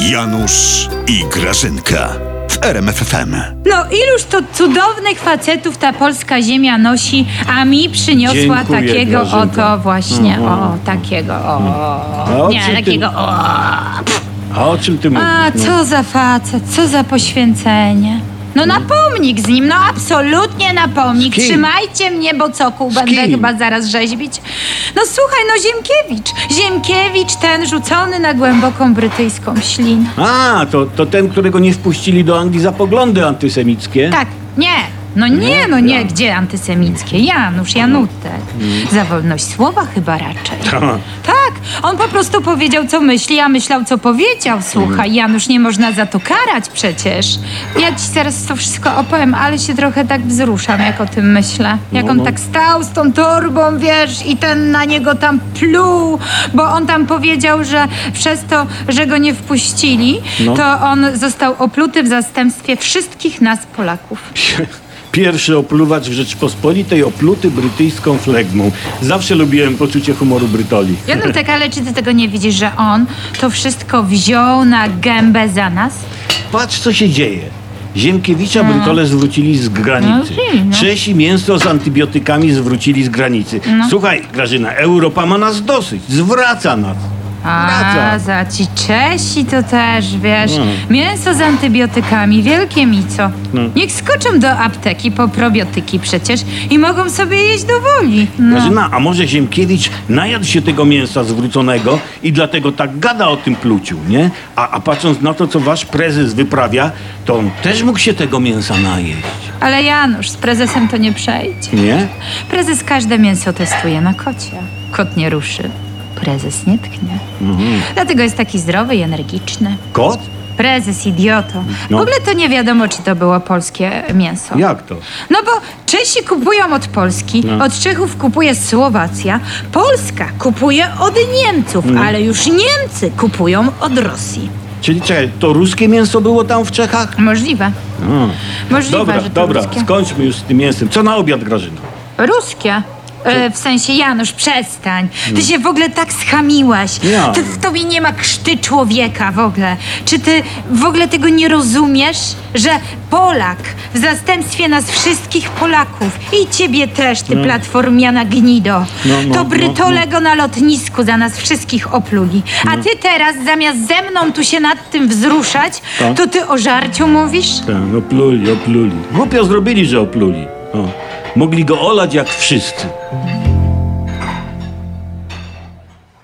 Janusz i Grażynka w RMFFM. No iluż to cudownych facetów ta polska ziemia nosi, a mi przyniosła Dziękuję, takiego Grażynka. oto właśnie, Mhm. o, takiego, o, o nie, czym ty- takiego, o. A o czym ty mówisz? A no? co za facet, co za poświęcenie. No na pomnik z nim, no absolutnie na pomnik. Z kim? Trzymajcie mnie, bo cokół będę kim? chyba zaraz rzeźbić. No słuchaj, no Ziemkiewicz. Ziemkiewicz ten rzucony na głęboką brytyjską ślinę. A, to, to ten, którego nie wpuścili do Anglii za poglądy antysemickie? Tak, nie. No nie, no nie, gdzie antysemickie? Janusz, Janutek. Za wolność słowa chyba raczej. Ta. Tak, on po prostu powiedział, co myśli, a myślał, co powiedział. Słuchaj, Janusz, nie można za to karać przecież. Ja ci zaraz to wszystko opowiem, ale się trochę tak wzruszam, jak o tym myślę. Jak No, on no. tak stał z tą torbą, wiesz, i ten na niego tam pluł, bo on tam powiedział, że przez to, że go nie wpuścili, No. to on został opluty w zastępstwie wszystkich nas, Polaków. Pierwszy opluwacz w Rzeczypospolitej opluty brytyjską flegmą. Zawsze lubiłem poczucie humoru Brytoli. Janutek, ale czy ty tego nie widzisz, że on to wszystko wziął na gębę za nas? Patrz, co się dzieje. Ziemkiewicza Brytole zwrócili z granicy. No, no. Czesi mięso z antybiotykami zwrócili z granicy. No. Słuchaj, Grażyna, Europa ma nas dosyć. Zwraca nas. A, za ci Czesi to też, wiesz, No. mięso z antybiotykami, wielkie mico. No. Niech skoczą do apteki po probiotyki przecież i mogą sobie jeść do woli. No. Grażyna, a może Ziemkiewicz najadł się tego mięsa zwróconego i dlatego tak gada o tym pluciu, nie? A, a patrząc na to, co wasz prezes wyprawia, to on też mógł się tego mięsa najeść, Ale Janusz, z prezesem to nie przejdzie. nie? Prezes każde mięso testuje na kocie. Kot nie ruszy, prezes nie tknie. Mhm. Dlatego jest taki zdrowy i energiczny. Kot? Prezes, idioto. No. W ogóle to nie wiadomo, czy to było polskie mięso. Jak to? No bo Czesi kupują od Polski, No. od Czechów kupuje Słowacja, Polska kupuje od Niemców, No. ale już Niemcy kupują od Rosji. Czyli czekaj, to ruskie mięso było tam w Czechach? Możliwe. A. Możliwe, Dobra, że to dobra, ruskie. skończmy już z tym mięsem. Co na obiad, Grażyna? Ruskie. E, w sensie, Janusz, przestań. Ty się w ogóle tak schamiłeś. Ja. Ty, w tobie nie ma krzty człowieka w ogóle. Czy ty w ogóle tego nie rozumiesz? Że Polak w zastępstwie nas wszystkich Polaków i ciebie też, ty platformiana gnido, No, no, to no, Brytole go na lotnisku za nas wszystkich opluli. A ty teraz zamiast ze mną tu się nad tym wzruszać, Tak. to ty o żarciu mówisz? Tak, opluli, opluli. Głupio zrobili, że opluli. O. Mogli go olać jak wszyscy.